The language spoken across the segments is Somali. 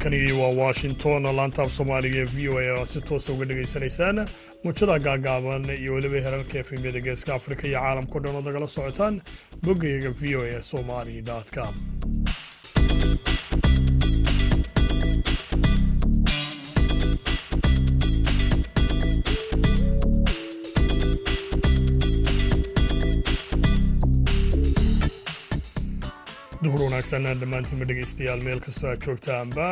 halkani waa washington laantaaf soomaaliga ee v o a oo si toosa uga dhegaysanaysaan muujada gaagaaban iyo weliba herarka efemyada geeska afrika iyo caalamkao dhan oo nagala socotaan boggayaga v o a somali com wanaagsan dhammaantiinba dhegaystayaal meel kastoo aad joogtaanba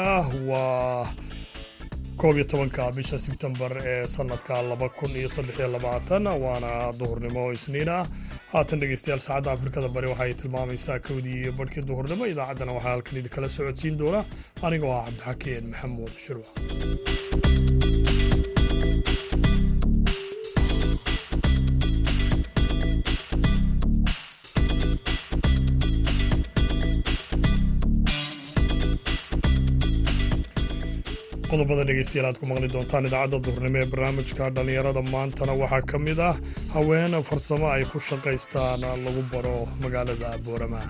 waa koob iyo tobanka bisha sebtembar ee sanadka laba kun iyo saddexiyo labaatan waana duhurnimo isniin ah haatan dhegaystayaal saacadda afrikada bari waxay tilmaamaysaa kowdii iyo barhkii duhurnimo. Idaacaddana waxaa halkan idinkala socodsiin doona. Anigoo ah cabdixakeen maxamuud shirwa qodobada dhegeystayaal aad ku maqli doontaan idaacadda duhurnimo ee barnaamijka dhallinyarada maantana waxaa ka mid ah haween farsamo ay ku shaqaystaan lagu baro magaalada boorama.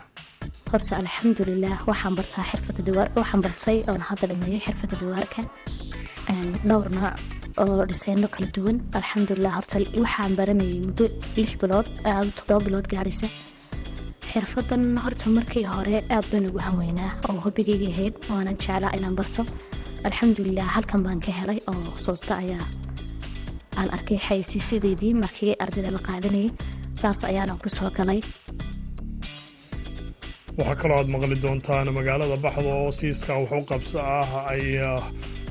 Horta alxamdulilah waxaan bartaa xirfada dawaar waxaan bartay oon hadda dhameeyay xirfada dawaarka dhowr nooc oo dhisayno kala duwan. Alxamdulilah horta waxaan baranayay muddo lix bilood toddoba bilood gaadhaysa xirfadan horta markii hore aad baan ugu hanweynaa oo hobigayga ahayd waanan jeclaa inaan barto alxamdulilah halkan baan ka helay oo soosta ayaa aan arkay xaysiisadeedii markii ardayda la qaadanayay. Saas ayaanan ku soo galay. Waxaa kaloo aad maqli doontaan magaalada baxda oo siiska wuxuu qabso ah ay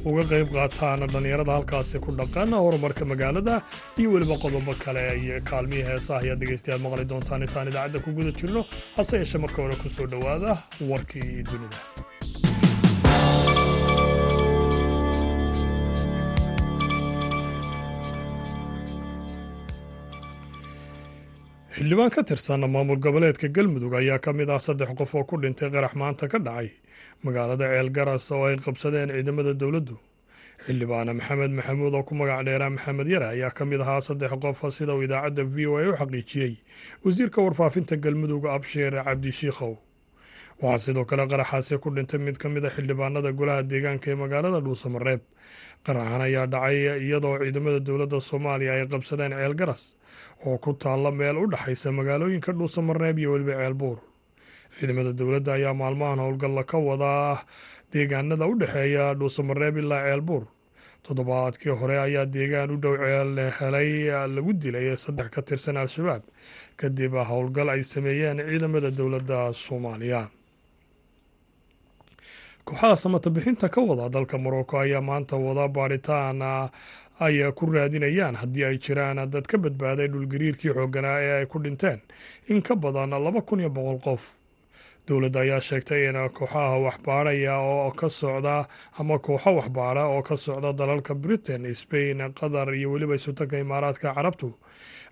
uga qayb qaataan dhallinyarada halkaasi ku dhaqan horumarka magaalada iyo weliba qodobo kale. Iyo kaalmihii heesaha ayaad dhegaystayaal maqli doontaan intaan idaacadda ku guda jirno hase yeeshee marka hore ku soo dhowaada warkii dunida xildhibaan ka tirsan maamul goboleedka galmudug ayaa ka mid ah saddex qof oo ku dhintay qarax maanta ka dhacay. Magaalada ceelgaras oo ay qabsadeen ciidamada dowladdu. Xildhibaane maxamed maxamuud oo ku magac dheeraa maxamed yare ayaa ka mid ahaa saddex qof sida uu idaacadda v o a u xaqiijiyey. Wasiirka warfaafinta galmudug abshiir cabdishiikhow waxaa sidoo kale qaraxaasi ku dhintay mid ka mid a xildhibaanada golaha deegaanka ee magaalada dhuusamareeb qaraxan ayaa dhacay iyadoo ciidamada dowladda soomaaliya ay qabsadeen ceelgaras oo ku taalla meel u dhexaysa magaalooyinka dhuusamareeb iyo weliba ceelbuur ciidamada dowladda ayaa maalmahan howlgalla ka wadaa deegaanada u dhexeeya dhuusamareeb ilaa ceelbuur toddobaadkii hore ayaa deegaan u dhow ceel helay lagu dilay saddex ka tirsan al-shabaab kadib howlgal ay sameeyeen ciidamada dowladda soomaaliya kooxaha samata bixinta ka wada dalka morocco ayaa maanta wada baadhitaan ay ku raadinayaan haddii ay jiraan dad ka badbaaday dhulgariirkii xoogganaa ee ay ku dhinteen. In ka badan laba kun iyo boqol qof. Dowladda ayaa sheegtay in kooxaha waxbaadhaya oo ka socda ama kooxo waxbaadha oo ka socda dalalka britain spain qatar iyo weliba isutanka imaaraadka carabtu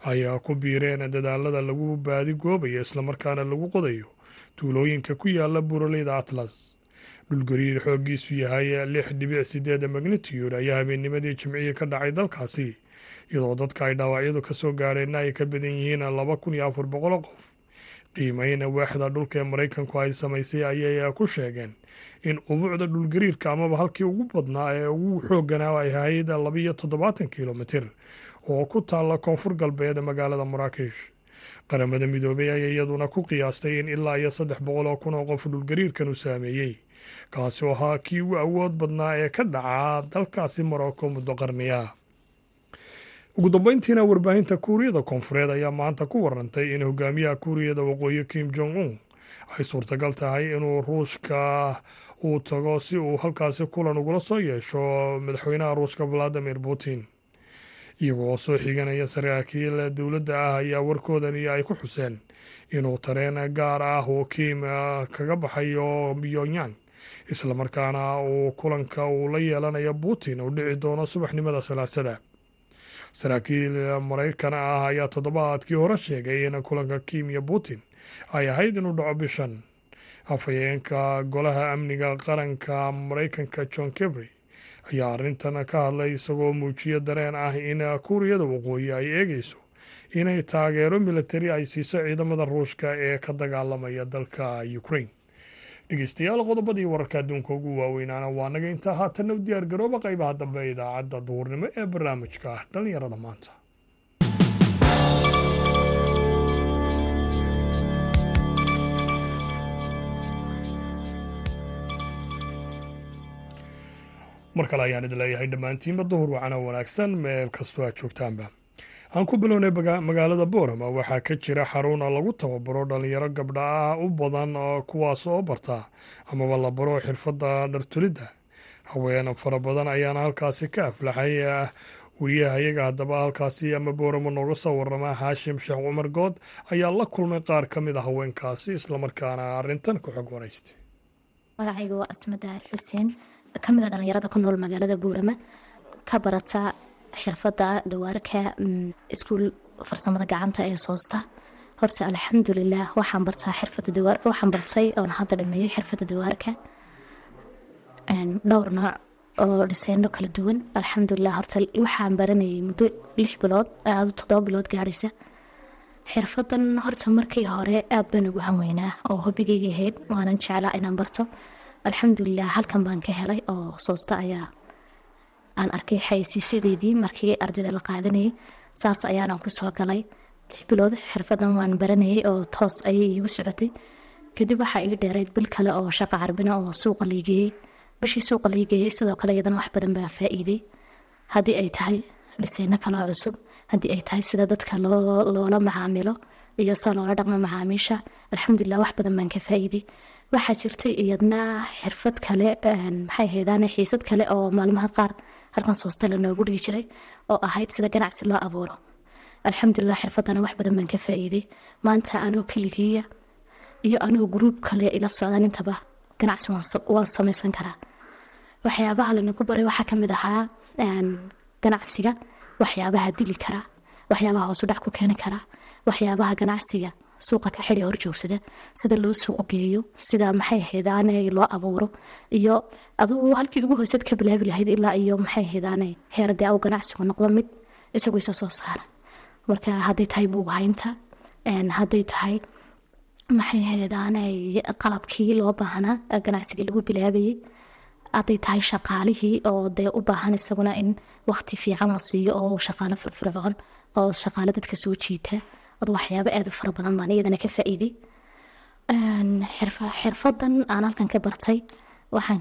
ayaa ku biireen dadaalada lagu baadi goobayo islamarkaana lagu qodayo tuulooyinka ku yaalla buraleyda atlas dhulgariir xooggiisu yahay lix dhibic sideed magnitude ayaa habeennimadii jimcihii ka dhacay dalkaasi iyadoo dadka ay dhaawacyadu ka gaadheenna ay ka badan yihiin laba kun iyo afar boqol qof. Qiimeyn waaxda dhulka ee maraykanku ay samaysay ayay ku sheegeen in ubuucda dhulgariirka amaba halkii ugu badnaa ee ugu xoogganaa ay ahayd labiiyo toddobaatan kilomitir oo ku taalla koonfur galbeed magaalada maraakish qaramada midoobay ayaa iyaduna ku qiyaastay in ilaa iyo saddex boqol oo kun oo qof dhulgariirkan uu saameeyey kaasi oo ahaa kii ugu awood badnaa ee ka dhacaa dalkaasi morocco muddo qarniya. Ugu dambeyntiina warbaahinta kuuriyada koonfureed ayaa maanta ku warantay in hogaamiyaha kuuriyada waqooyi kim jong un ay suurtagal tahay inuu ruushka uu tago si uu halkaasi kulan ugula soo yeesho madaxweynaha ruushka valadimir putin. Iyagoo soo xiganaya saraakiil dowladda ah ayaa warkoodani ay ku xuseen inuu tareen gaar ah oo kim kaga baxayo pyongyang islamarkaana uu kulanka uu la yeelanayo putin uu dhici doono subaxnimada salaasada. Saraakiil maraykan ah ayaa toddobaadkii hore sheegay in kulanka kim iyo putin ay ahayd inuu dhaco bishan. Afhayeenka golaha amniga qaranka maraykanka john kebry ayaa arrintan ka hadlay isagoo muujiyo dareen ah in kuuriyada waqooyi ay eegeyso inay taageero militari ay siiso ciidamada ruushka ee ka dagaalamaya dalka ukraine dhegeystayaal qodobadii wararka adduunka ugu waaweynaana waa naga intaa haatanna u diyaar garooba qaybaha dambe ee idaacadda duhurnimo ee barnaamijka dhallinyarada maanta. Mar kale ayaan idin leeyahay dhammaantiinba duhur wacana wanaagsan meel kastoo aad joogtaanba aan ku bilownay magaalada boorama. Waxaa ka jira xaruna lagu tababaro dhalinyaro gabdha ah u badan kuwaas oo barta amaba la baro xirfadda dhartulidda haween fara badan ayaana halkaasi ka aflaxay wariyaha iyaga haddaba halkaasi ama booramo nooga soo warama haashim sheekh cumar good ayaa la kulmay qaar ka mid a haweenkaasi islamarkaana arrintan ku xog waraystay magacayga waa asma daar xuseen ka mid a dhalinyarada ku nool magaalada buurama ka barata xirfadda dawaarka iskuul farsamada gacanta ee soosta. Horta alxamdulilah waxaan bartaa xirfada dawaarka waxaan bartay oon hadda dhameeyay xirfadda dawaarka dhowr nooc oo dhiseyno kala duwan. Alxamdulilah horta waxaan baranayay muddo lix bilood aada toddoba bilood gaadhaysa xirfadan horta markii hore aada baan ugu hanweynaa oo hobigayga ahayd waanan jeclaa inaan barto. Alxamdulilah halkan baan ka helay oo soosta ayaa aan arkay xaysiisadeedii markii ardayda la qaadanayay saas ayaanan ku soo galay. Lix bilood xirfadan waan baranayay oo toos ayay iigu socotay. Kadib waxaa ii dheereyd bil kale oo shaqa carbina oo suuqa liigeeyey bishii suuqa liigeeyey sidoo kale iyadana wax badan baan faa-iiday. Haddii ay tahay dhiseyno kaloo cusub haddii ay tahay sida dadka loola macaamilo iyo sida loola dhaqmo macaamiisha alxamdulilah wax badan baan ka faa-iiday. Waxaa jirtay iyadna xirfad kale maxay ahaydaan xiisad kale oo maalmaha qaar halkan soosta lanoogu dhigi jiray oo ahayd sida ganacsi loo abuuro. Alxamdulilah xirfadana wax badan baan ka faa-iiday. Maanta anoo keligiiya iyo anoo gruub kale ila socdaan intaba ganacsi waan samaysan karaa. Waxyaabaha lanagu baray waxaa ka mid ahaa ganacsiga waxyaabaha dili kara waxyaabaha hoosudhac ku keeni kara waxyaabaha ganacsiga suuqa ka xidi horjoogsada sida loo suuq geeyo sida maxay ahaydaane loo abuuro iyo adugu halkii ugu hoysad ka bilaabi lahayd ilaa iyo maxay ahaydaane heerade aw ganacsigu noqdo mid isagu isa soo saara marka hadday tahay buughaynta hadday tahay maxay ahaydaane qalabkii loo baahnaa ganacsigii lagu bilaabayay hadday tahay shaqaalihii oo dee u baahan isaguna in waqti fiican la siiyo oo shaqaalo firfircoon oo shaqaalo dadka soo jiita waxyaabo aada u fara badan baan iyadana ka faa-iiday. Xirfadan aan halkan ka bartay waxaan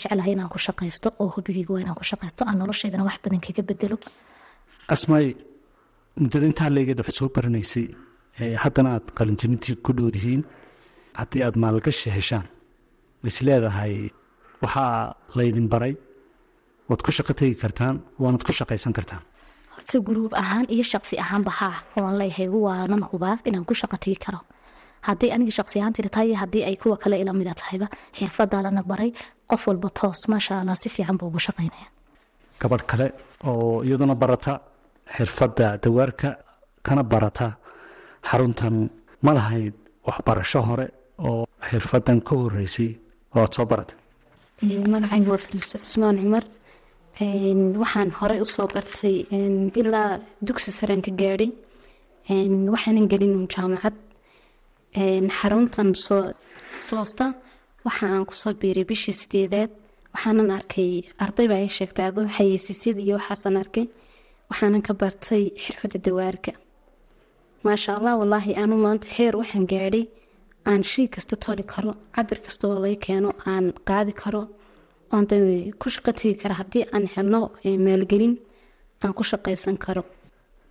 jeclahay inaan ku shaqaysto oo hobigayga waa inaan ku shaqaysto aan noloshaydana wax badan kaga bedelo asmaay muddada intaa leegeed waxaad soo baranaysay haddana aad qalinjabintii ku dhowdihiin haddii aad maalgashi heshaan is leedahay waxaa laydin baray waad ku shaqo tegi kartaan waanad ku shaqaysan kartaan horta guruub ahaan iyo shaqsi ahaanba haa waan leeyahay waanan hubaa inaan ku shaqo tegi karo. Haddii aniga shaqsi ahaantayda tahay haddii ay kuwa kale ila mida tahayba xirfadaa lana baray qof walba toos maasha allah si fiican buu ugu shaqaynaya. Gabadh kale oo iyaduna barata xirfadda dawaarka kana barata xaruntan ma lahayd waxbarasho hore oo xirfadan ka horeysay oo aad soo baratay magacayga waa firdowse cusmaan cumar waxaan horey u soo bartay ilaa dugsi sareen ka gaadhay. Waxaanan gelin jaamacad. Xaruntan soosta waxa aan ku soo biiray bishii sideedaad waxaanan arkay arday baa ii sheegtay aduu xayeysiisyada iyo waxaasan arkay. Waxaanan ka bartay xirfadda dawaarka. Maasha allah walaahi anu maanta heer waxaan gaadhay. Aan shay kasta toli karo cabir kasta oo laga keeno aan qaadi karo oon ku tegi kara haddii aan helno maalgelin aan ku shaqaysan karo.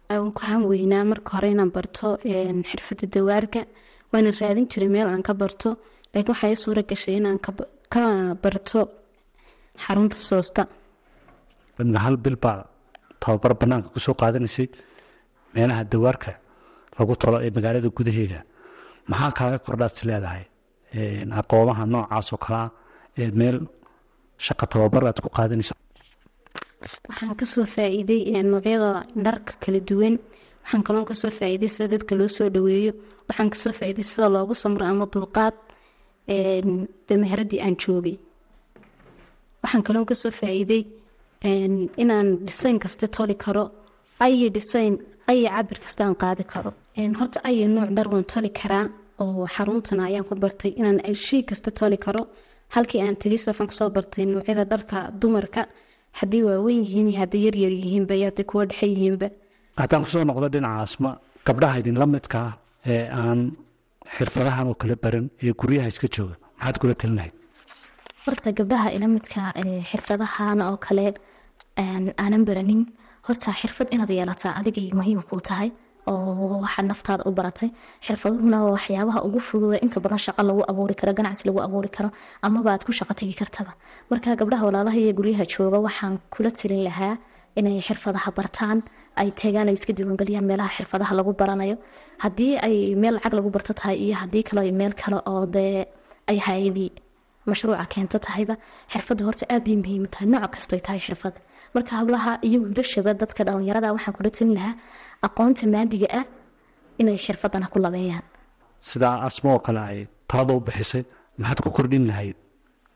Waxaan weynaa marka hore inaan barto xirfadda dawaarka waana raadin jiray meel aan ka barto laakiin waxaa ii suura gashay inaan ka barto xarunta soosta. Hal bil baa tababar banaanka ku soo qaadanaysay meelaha dawaarka lagu talo ee magaalada gudaheeda maxaa kaaga kordhaad is leedahay aqoomaha noocaas oo kalea ee meel shaqa tababar aad ku qaadanaysa waxaan ka soo faa-iiday noocyada dharka kala duwan waxaan kaloon ka soo faa-iiday sida dadka loo soo dhaweeyo waxaan ka soo faa-iiday sida loogu samro ama dulqaad damaharadii aan joogay. Waxaan kaloon ka soo faa-iiday inaan dhisayn kasta toli karo ayi dhisayn ayi cabir kasta aan qaadi karo. Horta ayi nuuc dhar waan toli karaa oo xaruntana ayaan ku bartay inaan shay kasta toli karo halkii aan tegis waxaan ku soo bartay noocyada dharka dumarka haddii waaweyn yihiin iyo haddii yaryar yihiinba iyo haddii kuwa dhexe yihiinba. Haddaan ku soo noqdo dhinaca asma gabdhaha idinla midkaa ee aan xirfadahan oo kale baran ee guryaha iska jooga. Maxaad kula talinahayd horta gabdhaha ila midka ee, xirfadahan oo kale aan- aanan baranin. Horta xirfad inaad yeelataa adigay muhiim kuu tahay oo waxaad naftaada u baratay. Xirfaduhuna waxyaabaha ugu fududa inta badan shaqo lagu abuuri karo ganacsi lagu abuuri karo amaba aad ku shaqo tegi kartaba. Marka gabdhaha walaalaha iyo guryaha jooga waxaan kula talin lahaa inay xirfadaha bartaan ay tegaan ay iska diiwaangeliyaan meelaha xirfadaha lagu baranayo. Haddii ay meel lacag lagu barto tahay iyo haddii kale meel kale oo dee ay hay'adii mashruuca keento tahayba xirfadda horta aad bay muhiim tahay. Nooc kastoy tahay xirfad marka hablaha iyo wiilashaba dadka dhalinyarada waxaan kula talin lahaa aqoonta maadiga ah inay xirfadana ku labeeyaan. Sidaa asma oo kale ay talada u bixisay maxaad ku kordhin lahayd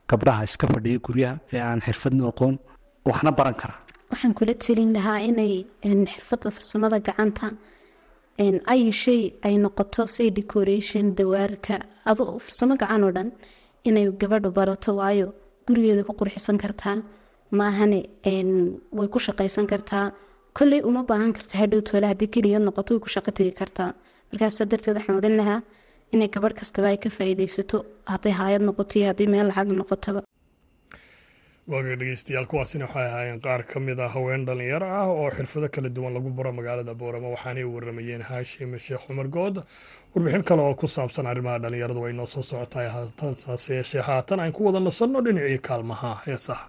gabdhaha iska fadhiya guryaha ee aan xirfadna aqoon? Waxna baran kara. Waxaan kula telin lahaa inay xirfadda farsamada gacanta ay shay ay noqoto say decoration dawaarka. Ado farsamo gacan oo dhan inay gabadhu barato waayo gurigeeda ku qurxisan kartaa maahane way ku shaqaysan kartaa kolley uma baahan karta hadhow haddii keliya noqoto way ku shaqo tegi kartaa markaasa darteed waxaan odhan lahaa inay gabadh kastaba ay ka faa'iidaysato hadday haayad noqoto iyo haddii meel lacag noqotaba. Waaga dhegeystayaal kuwaasina waxay ahaayeen qaar ka mid ah haween dhalinyaro ah oo xirfado kala duwan lagu baro magaalada boorama waxaanay waramayeen haashim sheekh cumar good warbixin kale oo ku saabsan arrimaha dhalinyaradu way noo soo socotahay. Haatansaase yeeshee haatan aan ku wada nasanno dhinacii kaalmaha heesaha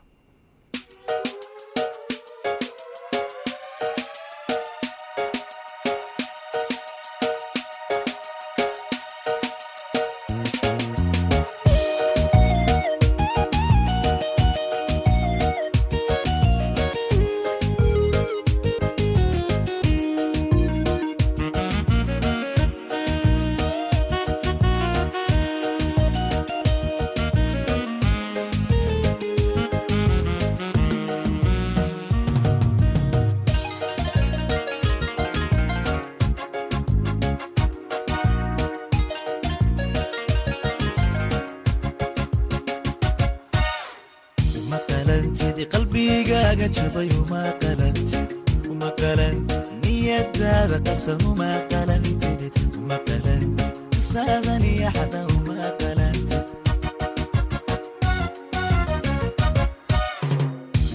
qalbigaaga jabay uma qalantid uma qalantid niyadaada qasan uma qalantid uma qalantid saadan iyo xada uma qalantid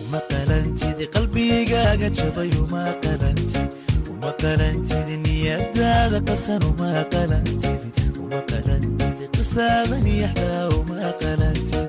uma qalantid qalbigaaga jabay uma qalantid uma qalantid niyadaada qasan uma qalantid uma qalantid qisaadan iyo xada uma qalantid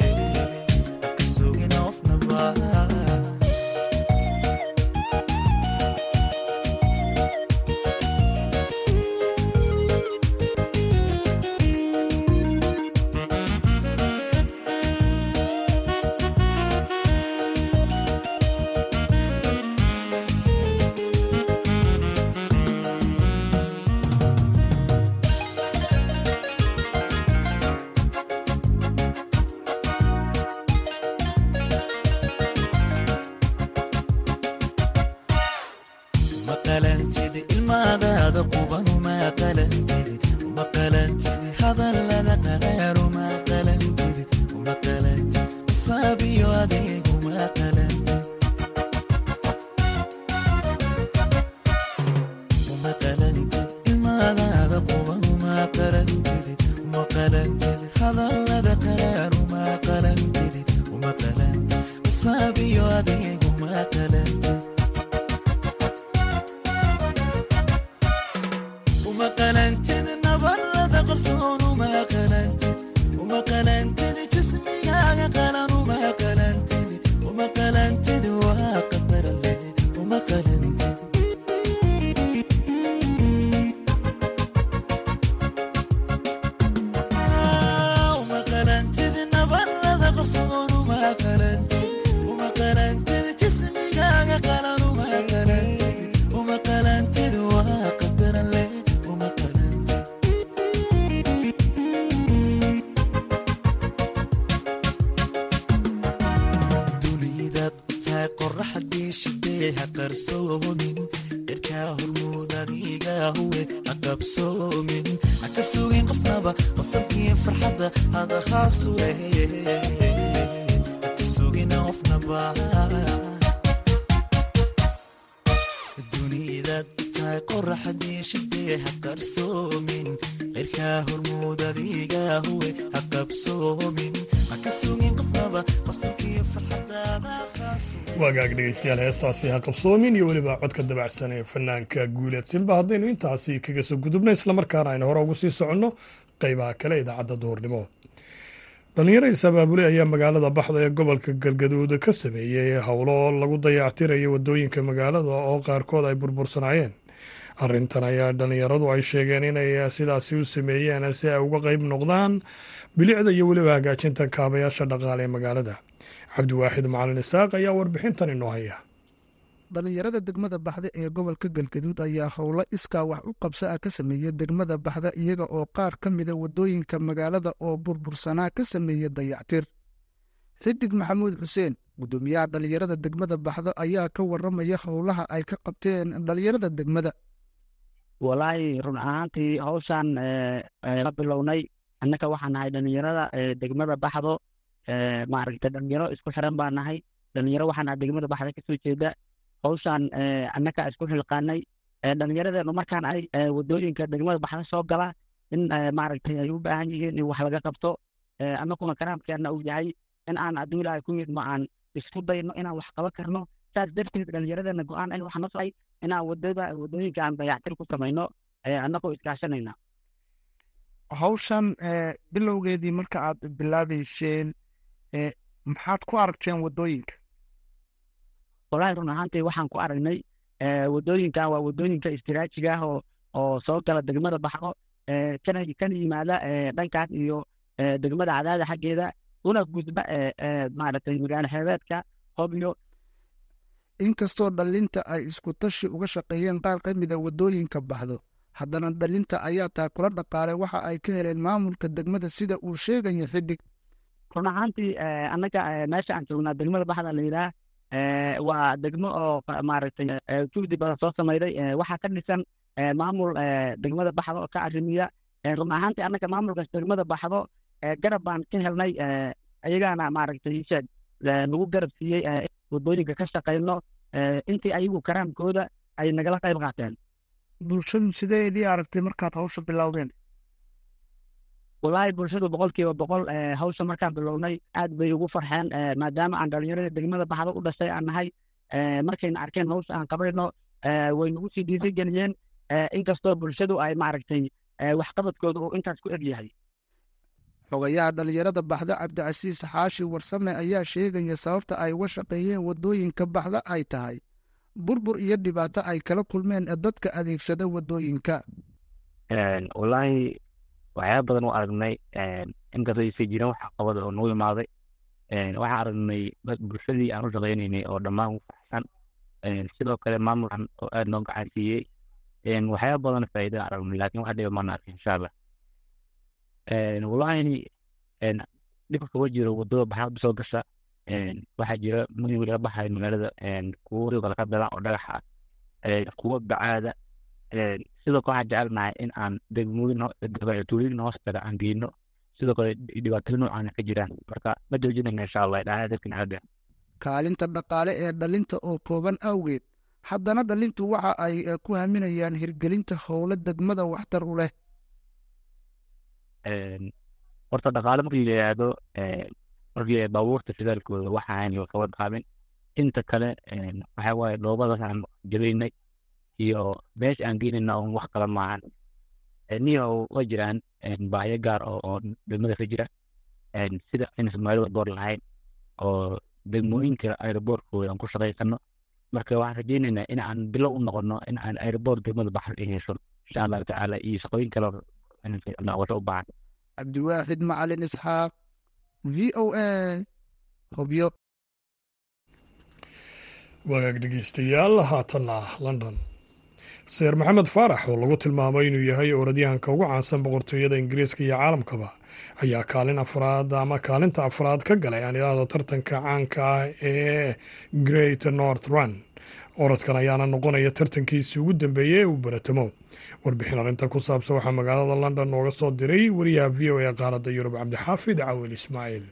ofnaba uma qalantid ilmaadaada dhegeystayaal heestaasi ha qabsoomin iyo weliba codka dabacsan ee fanaanka guuleed simba. Haddaynu intaasi kaga soo gudubna islamarkaana aynu hore ugu sii soconno qeybaha kale idaacadda duhurnimo dhallinyaro is-abaabule ayaa magaalada baxda ee gobolka galgaduud ka sameeyey howlo lagu dayactirayo waddooyinka magaalada oo qaarkood ay burbursanaayeen. Arrintan ayaa dhallinyaradu ay sheegeen inay sidaasi u sameeyeen si ay uga qeyb noqdaan bilicda iyo weliba hagaajinta kaabayaasha dhaqaale ee magaalada cabdiwaaxid macalin isaaq ayaa warbixintan inoo haya. Dhallinyarada degmada baxda ee gobolka galgaduud ayaa howlo iskaa wax u qabsa ah ka sameeya degmada baxda iyaga oo qaar ka mida waddooyinka magaalada oo burbursanaa ka sameeya dayactir. Xidig maxamuud xuseen guddoomiyaha dhallinyarada degmada baxda ayaa ka waramaya howlaha ay ka qabteen dhallinyarada degmada. Walaahi run ahaantii hawshaan la bilownay. Annaka waxaan nahay dhallinyarada degmada baxdo maaragta dhalinyaro isku xiran baa nahay. Dhalinyaro waxaan nahay degmada baxda ka soo jeeda. Hawshaan annaka isku xilqaanay. Dhalinyaradeennu markaan ay waddooyinka degmada baxda soo gala in maaragtay ay u baahan yihiin in wax laga qabto. Annaguna karaamkeenna uu yahay in aan hadduu ilaahay ku midmo aan isku dayno inaan wax qaban karno. Saas darteed dhallinyaradeenna go'aan in noo socay inaan waddada waddooyinka aan dayactir ku samayno. Annagoo iskaashanayna. Hawshan bilowgeedii marka aad bilaabeyseen maxaad ku aragteen waddooyinka? Wallaahi run ahaantii waxaan ku aragnay wadooyinkan waa waddooyinka istiraajiga ah oo oo soo gala degmada baxdo kana kana yimaada dhankaas iyo degmada cadaada xaggeeda una gudba maaragtay magaalo xeebeedka hobyo inkastoo dhallinta ay isku tashi uga shaqeeyeen qaar ka mida waddooyinka baxdo haddana dhallinta ayaa taa kula dhaqaalay waxa ay ka heleen maamulka degmada sida uu sheegaya xidig run ahaantii annaga meesha aan joognaa degmada baxda la yidhaah waa degmo oo maaragtay juhdi badan soo samayday waxaa ka dhisan maamul degmada baxdo oo ka arrimiya run ahaantii annaga maamulkaas degmada baxdo garab baan ka helnay ayagaana maaragtay nagu garab siiyey waddooyinka ka shaqayno intii ayagu karaamkooda ay nagala qayb qaateen bulshadu sideedii aragtay markaad hawsha bilowdeen walaahi bulshadu boqolkiiba boqol hawsha markaan bilownay aad bay ugu farxeen maadaama aan dhalinyarada degmada baxdo u dhashay aan nahay markayna arkeen hawsha aan qabayno way nagu sii dhiirigeliyeen inkastoo bulshadu ay maaragtay waxqabadkooda uu intaas ku eg yahay. Xogayaha dhallinyarada baxda cabdicasiis xaashi warsame ayaa sheegaya sababta ay uga shaqeeyeen waddooyinka baxda ay tahay. Burbur iyo dhibaato ay kala kulmeen dadka adeegsada waddooyinka. Wallaahi waxyaaba badan u aragnay inkastoo aysan jirin wax qabada oo nagu imaaday. Waxaan aragnay bulshadii aan u shaqeynaynay oo dhammaan u faraxsan sidoo kale maamulkan oo aad noo gacan siiyey waxyaaba badan faa'iida aragnay laakiin wax dhiba maana arkin insha allah wallaahi dhibka kuga jiro waddada baxaad soo gasha. Waxaa jira mudug laga baxayo magaalada kuwa riiqda ka dalan oo dhagaxa kuwa bacaada sidoo kale waxaan jecelnahay in aan degmooyin tuulooyin hoostaga aan geyno sidoo kale dhibaatooyin noocaan ka jiraan marka ma joojinayna insha allah caadi ah kaalinta dhaqaale ee dhalinta oo kooban awgeed haddana dhalintu waxa ay ku haminayaan hirgelinta howlo degmada waxtar u leh horta dhaqaale markii la yidhaahdo markii la baabuurta shidaalkooda waxa aan la qaban qaabin inta kale waxa waaye dhoobadaas aan jabaynay iyo meesha aan geynayna oon wax kala maahan niyo waa jiraan baahyo gaar oo oo degmada ka jira. Sida in soomaalida boor lahayn oo degmooyinka aeroboortkooda aan ku shaqaysano marka waxaan rajeynaynaa in aan bilow u noqono in aan aeroboort degmada baxr ay hesho. Insha allahu tacaala iyo shaqooyin kale noqosho u baahan. Cabdiwaaxid macalin isxaaq v o a hobyo wagaag dhegeystayaal haatanna london seer maxamed faarax oo lagu tilmaamay inuu yahay orodyahanka ugu caansan boqortooyada ingiriiska iyo caalamkaba ayaa kaalin afraad ama kaalinta afraad ka galay aan idhaahdo tartanka caanka ah ee great north run. Orodkan ayaana noqonaya tartankiisii ugu dambeeyey ee uu baratamo warbixin arrintan ku saabsan waxaa magaalada london nooga soo diray wariyaha v o e qaaradda yurub cabdixaafid cawil ismaaciil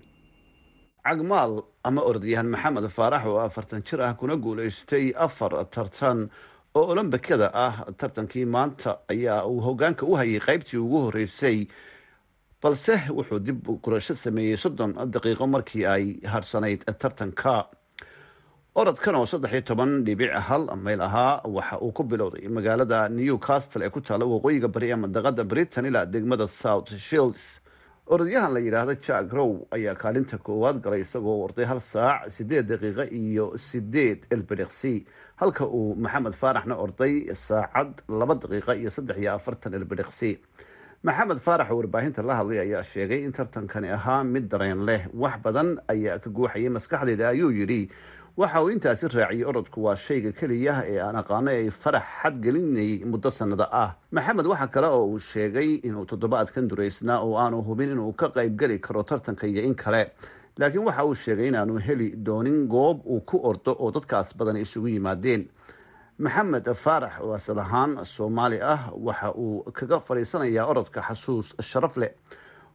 cagmaal ama orodyahan maxamed faarax oo afartan jir ah kuna guulaystay afar tartan oo olombikada ah tartankii maanta ayaa uu hogaanka u hayay qaybtii ugu horeysay balse wuxuu dib gurasho sameeyey soddon daqiiqo markii ay harsanayd tartanka. Orodkan oo saddex iyo toban dhibic hal mayl ahaa waxa uu ku bilowday magaalada newcastle ee ku taalla waqooyiga bari ee mandaqada britain ilaa degmada south shields orodyahan la yidhaahda jack row ayaa kaalinta koowaad galay isagoo orday hal saac sideed daqiiqo iyo sideed elbedheqsi halka uu maxamed faaraxna orday saacad laba daqiiqa iyo saddex iyo afartan elbedheqsi maxamed faarax oo warbaahinta la hadlay ayaa sheegay in tartankani ahaa mid dareen leh. Wax badan ayaa ka guuxayay maskaxdeeda ayuu yidhi waxa uu intaasi raaciyey orodku waa shayga keliya ee aan aqaano ay farax xadgelinayay muddo sannada ah. Maxamed waxa kale oo uu sheegay inuu toddobaadkan duraysnaa oo aanu hubin inuu ka qaybgeli karo tartanka iyo in kale. Laakiin waxa uu sheegay inaanu heli doonin goob uu ku ordo oo dadkaas badan isugu yimaadeen. Maxamed faarax oo asal ahaan soomaali ah waxa uu kaga fadhiisanayaa orodka xasuus sharaf leh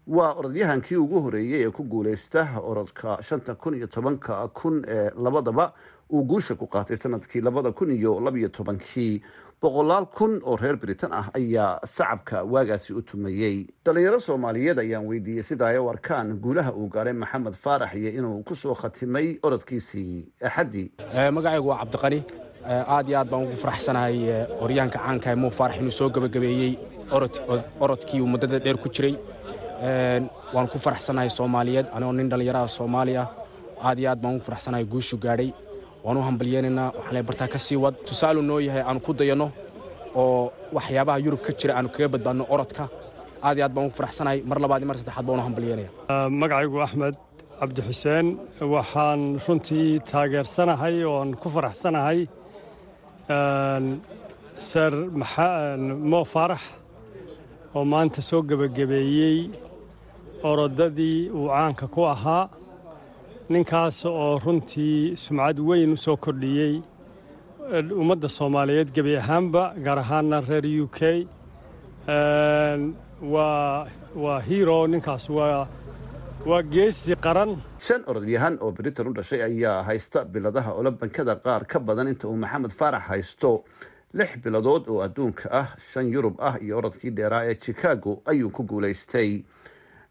waa orodyahankii ugu horeeyey ee ku guuleysta orodka shanta kun iyo tobanka kun ee labadaba uu guusha ku qaatay sannadkii labada kun iyo labiyo tobankii. Boqolaal kun oo reer britain ah ayaa sacabka waagaasi u tumayey dhalinyaro soomaaliyeed ayaan weydiiyey sida ay u arkaan guulaha uu gaaray maxamed faarax iyo inuu ku soo khatimay orodkiisii. Axaddii. Magacaygu waa cabdiqani. Aad iyo aad baan ugu faraxsanahay oryaanka caankae muu faarax inuu soo gebagabeeyey orodkii uu muddada dheer ku jiray waan ku faraxsanahay soomaaliyeed. Anigoo nin dhallinyaraha soomaali aad iyo aad baan ugu faraxsanahay guushu gaadhay. Waan u hambalyeynaynaa waxaan le bartaa ka sii wad. Tusaalu noo yahay aanu ku dayanno oo waxyaabaha yurub ka jira aanu kaga badbaadno orodka. Aad iyo aad baan ugu faraxsanahay mar labaad iyo mar saddexaad baan u hambalyeynaya. Magacaygu axmed cabdi waxaan runtii taageersanahay oon ku faraxsanahay ser mo faarax oo maanta soo gebagabeeyey orodadii uu caanka ku ahaa ninkaas oo runtii sumcad weyn u soo kordhiyey ummadda soomaaliyeed gebi ahaanba gaar ahaanna reer u k. Waa hiro ninkaas waa geesi qaran. Shan orodyahan oo britain u dhashay ayaa haysta biladaha olobankada qaar ka badan inta uu maxamed faarax haysto lix biladood oo adduunka ah shan yurub ah iyo orodkii dheeraa ee chicago ayuu ku guulaystay.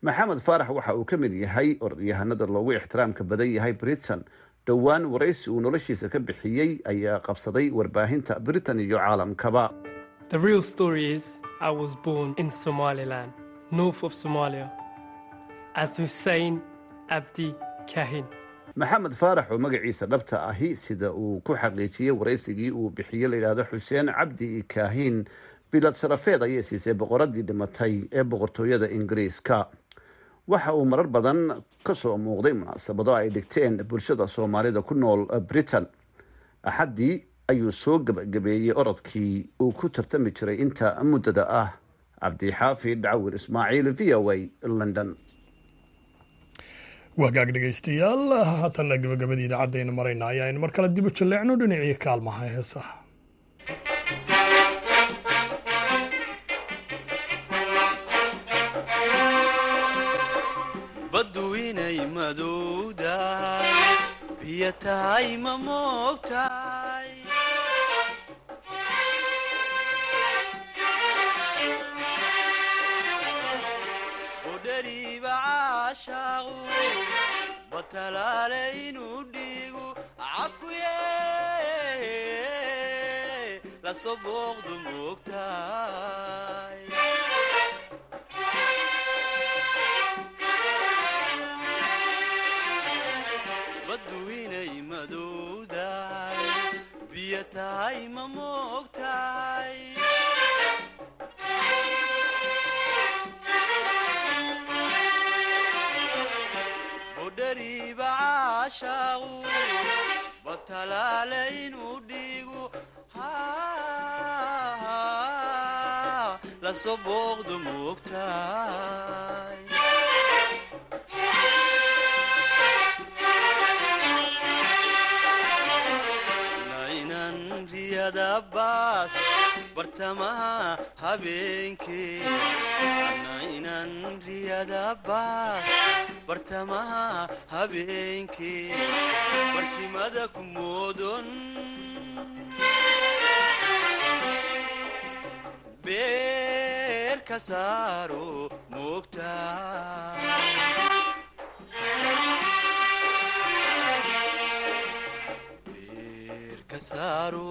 Maxamed faarax waxa uu ka mid yahay orodyahanada loogu ixtiraamka badan yahay britain. Dhowaan waraysi uu noloshiisa ka bixiyey ayaa qabsaday warbaahinta britain iyo caalamkaba maxamed faarax oo magaciisa dhabta ahi sida uu ku xaqiijiyey waraysigii uu bixiyey layidhaahdo xuseen cabdi kaahin bilad sharafeed ayay siisay boqoradii dhimatay ee boqortooyada ingiriiska. Waxa uu marar badan ka soo muuqday munaasabado ay dhigteen bulshada soomaalida ku nool britain. Axaddii ayuu soo gebagabeeyey orodkii uu ku tartami jiray inta muddada ah. Cabdixaafid cawir ismaaciil v o a london waa gaag dhegaystayaal haatanna gabagabadii idaacaddaaynu marayna ayaa aynu mar kale dib u jalleecno dhinacii kaalmaha heesaha. Baddu inay madowdahay ma moogta caashaaqu batalaale inuu dhiigu cakuye la soo booqdu moogtahay baddu inay madowdahay biyo tahay ma moogtahay caashaaqu batalaale inuu dhiigu la soo booqdu moogtahay bartamaha habeenkee nainan riyada baas bartamaha habeenkee barkimada ku moodon beer ka saaro moogtahay ka saaro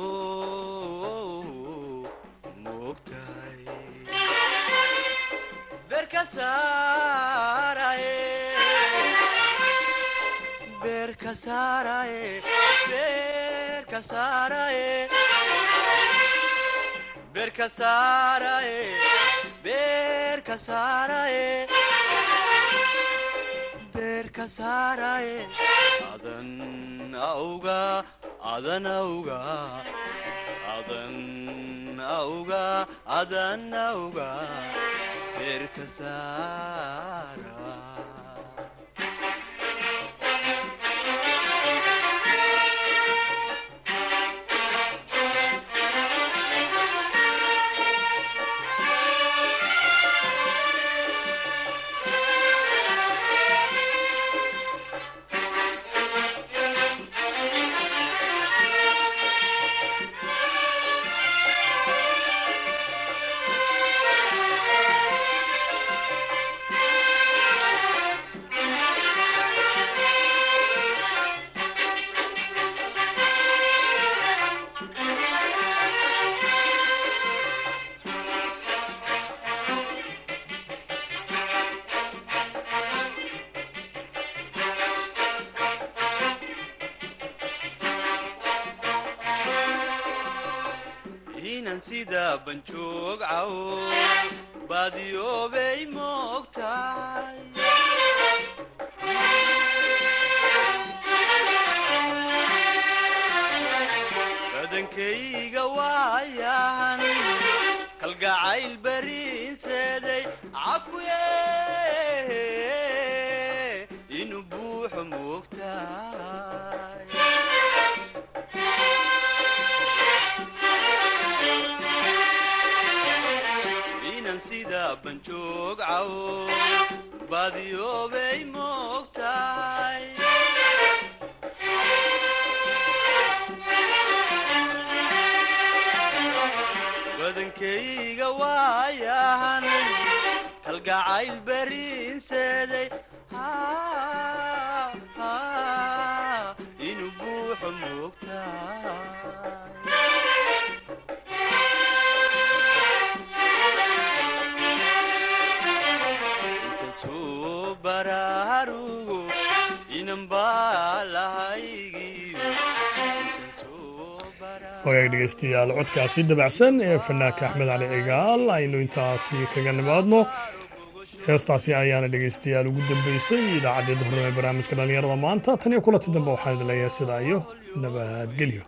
beer ka saaraye banjoog cawo baadiyoobay moogtahay kalgacayl bariinseeday inuu buuxo lahaygiyo wagaag dhegeystayaal codkaasi dabacsan ee fanaanka axmed cali cigaal aynu intaasi kaga nimaadno heestaasi ayaana dhegeystayaal ugu dambeysay idaacaddii hornimo ee barnaamijka dhallinyarada maanta. Tan iyo kulanti dambe waxaan idin leeyahay sidaa iyo nabadgelyo